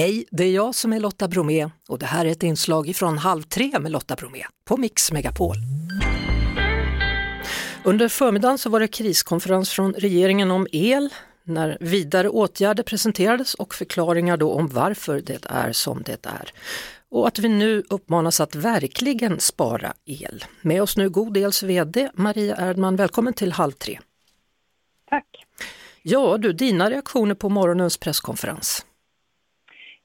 Hej, det är jag som är Lotta Bromé och det här är ett inslag från Halv tre med Lotta Bromé på Mix Megapol. Under förmiddagen så var det kriskonferens från regeringen om el när vidare åtgärder presenterades och förklaringar då om varför det är som det är. Och att vi nu uppmanas att verkligen spara el. Med oss nu God Els VD Maria Erdman, välkommen till Halv tre. Tack. Ja du, dina reaktioner på morgonens presskonferens?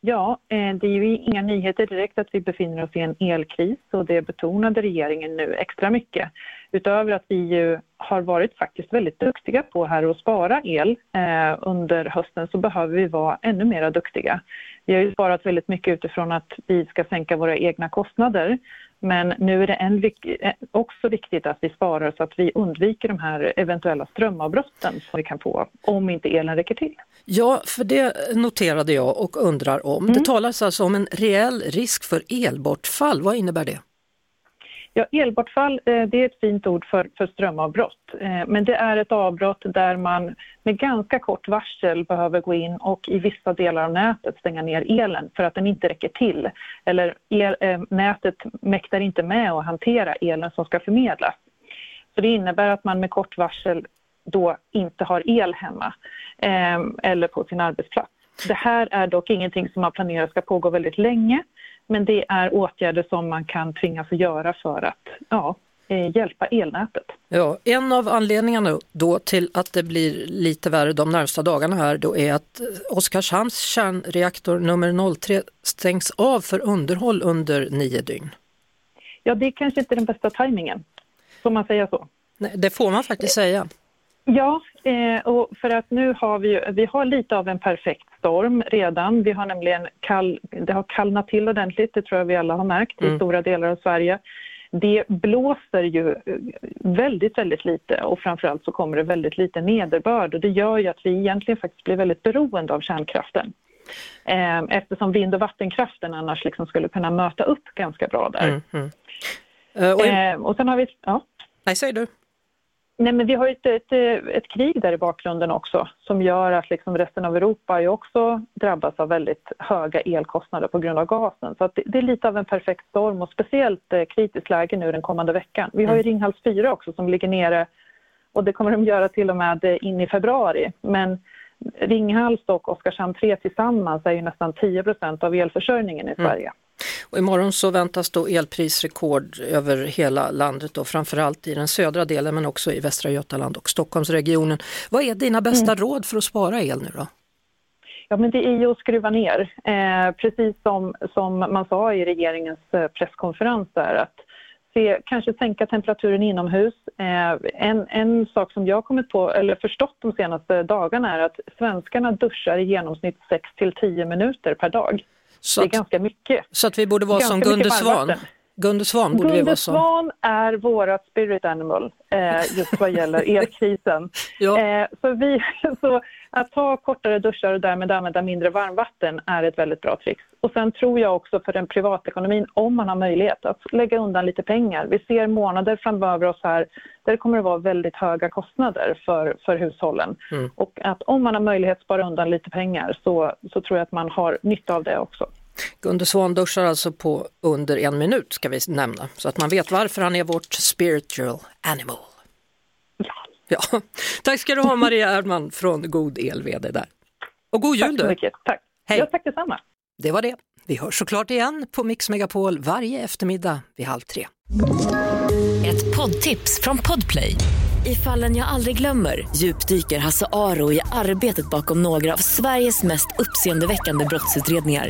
Ja, eh, det är ju inga nyheter direkt att vi befinner oss i en elkris och det betonade regeringen nu extra mycket. Utöver att vi ju har varit faktiskt väldigt duktiga på här att spara el eh, under hösten så behöver vi vara ännu mer duktiga. Vi har ju sparat väldigt mycket utifrån att vi ska sänka våra egna kostnader men nu är det en, eh, också viktigt att vi sparar så att vi undviker de här eventuella strömavbrotten som vi kan få om inte elen räcker till. Ja, för det noterade jag och undrar om. Mm. Det talas alltså om en reell risk för elbortfall. Vad innebär det? Ja, elbortfall eh, det är ett fint ord för, för strömavbrott. Eh, men det är ett avbrott där man med ganska kort varsel behöver gå in och i vissa delar av nätet stänga ner elen för att den inte räcker till. Eller el, eh, nätet mäktar inte med att hantera elen som ska förmedlas. Så det innebär att man med kort varsel då inte har el hemma eller på sin arbetsplats. Det här är dock ingenting som man planerar ska pågå väldigt länge men det är åtgärder som man kan tvingas att göra för att ja, eh, hjälpa elnätet. Ja, en av anledningarna då till att det blir lite värre de närmsta dagarna här då är att Oskarshamns kärnreaktor nummer 03 stängs av för underhåll under nio dygn. Ja, det är kanske inte den bästa tajmingen, får man säga så? Nej, det får man faktiskt säga. Ja, eh, och för att nu har vi, vi har lite av en perfekt storm redan. Vi har nämligen kall, det har kallnat till ordentligt, det tror jag vi alla har märkt mm. i stora delar av Sverige. Det blåser ju eh, väldigt, väldigt lite och framförallt så kommer det väldigt lite nederbörd och det gör ju att vi egentligen faktiskt blir väldigt beroende av kärnkraften. Eh, eftersom vind och vattenkraften annars liksom skulle kunna möta upp ganska bra där. Mm, mm. Uh, och, eh, och sen har vi... Ja. Nej, säg du. Nej, men vi har ett, ett, ett, krig där i bakgrunden också som gör att liksom resten av Europa ju också drabbas av väldigt höga elkostnader på grund av gasen. Så det, det, är lite av en perfekt storm och speciellt eh, kritiskt läge nu den kommande veckan. Vi har ju mm. Ringhals 4 också som ligger nere och det kommer de göra till och med eh, in i februari. Men Ringhals och Oskarshamn 3 tillsammans är ju nästan 10% av elförsörjningen i mm. Sverige. Mm. Och imorgon så väntas då elprisrekord över hela landet och framförallt i den södra delen men också i Västra Götaland och Stockholmsregionen. Vad är dina bästa mm. råd för att spara el nu då? Ja, men det är ju att skruva ner. Eh, precis som, som man sa i regeringens eh, presskonferens där att se, kanske sänka temperaturen inomhus. Eh, en, en sak som jag kommit på, eller förstått de senaste dagarna är att svenskarna duschar i genomsnitt 6 till 10 minuter per dag. Så det är ganska mycket. Så att vi borde vara som Gunde Svan? Gunde Svan borde Gunde vi vara som. Svan är vårat spirit animal eh, just vad gäller elkrisen. ja. eh, så, vi, så att ta kortare duschar och därmed använda mindre varmvatten är ett väldigt bra trix. Och sen tror jag också för den privatekonomin, om man har möjlighet, att lägga undan lite pengar. Vi ser månader framöver oss här där det kommer att vara väldigt höga kostnader för, för hushållen. Mm. Och att om man har möjlighet att spara undan lite pengar så, så tror jag att man har nytta av det också. Gunde Svan duschar alltså på under en minut ska vi nämna, så att man vet varför han är vårt spiritual animal. Ja. Tack ska du ha Maria Erdman från God El VD där. Och god jul Tack så mycket, tack. Hej. Ja, tack detsamma. Det var det. Vi hörs såklart igen på Mix Megapol varje eftermiddag vid halv tre. Ett poddtips från Podplay. I fallen jag aldrig glömmer djupdyker Hasse Aro i arbetet bakom några av Sveriges mest uppseendeväckande brottsutredningar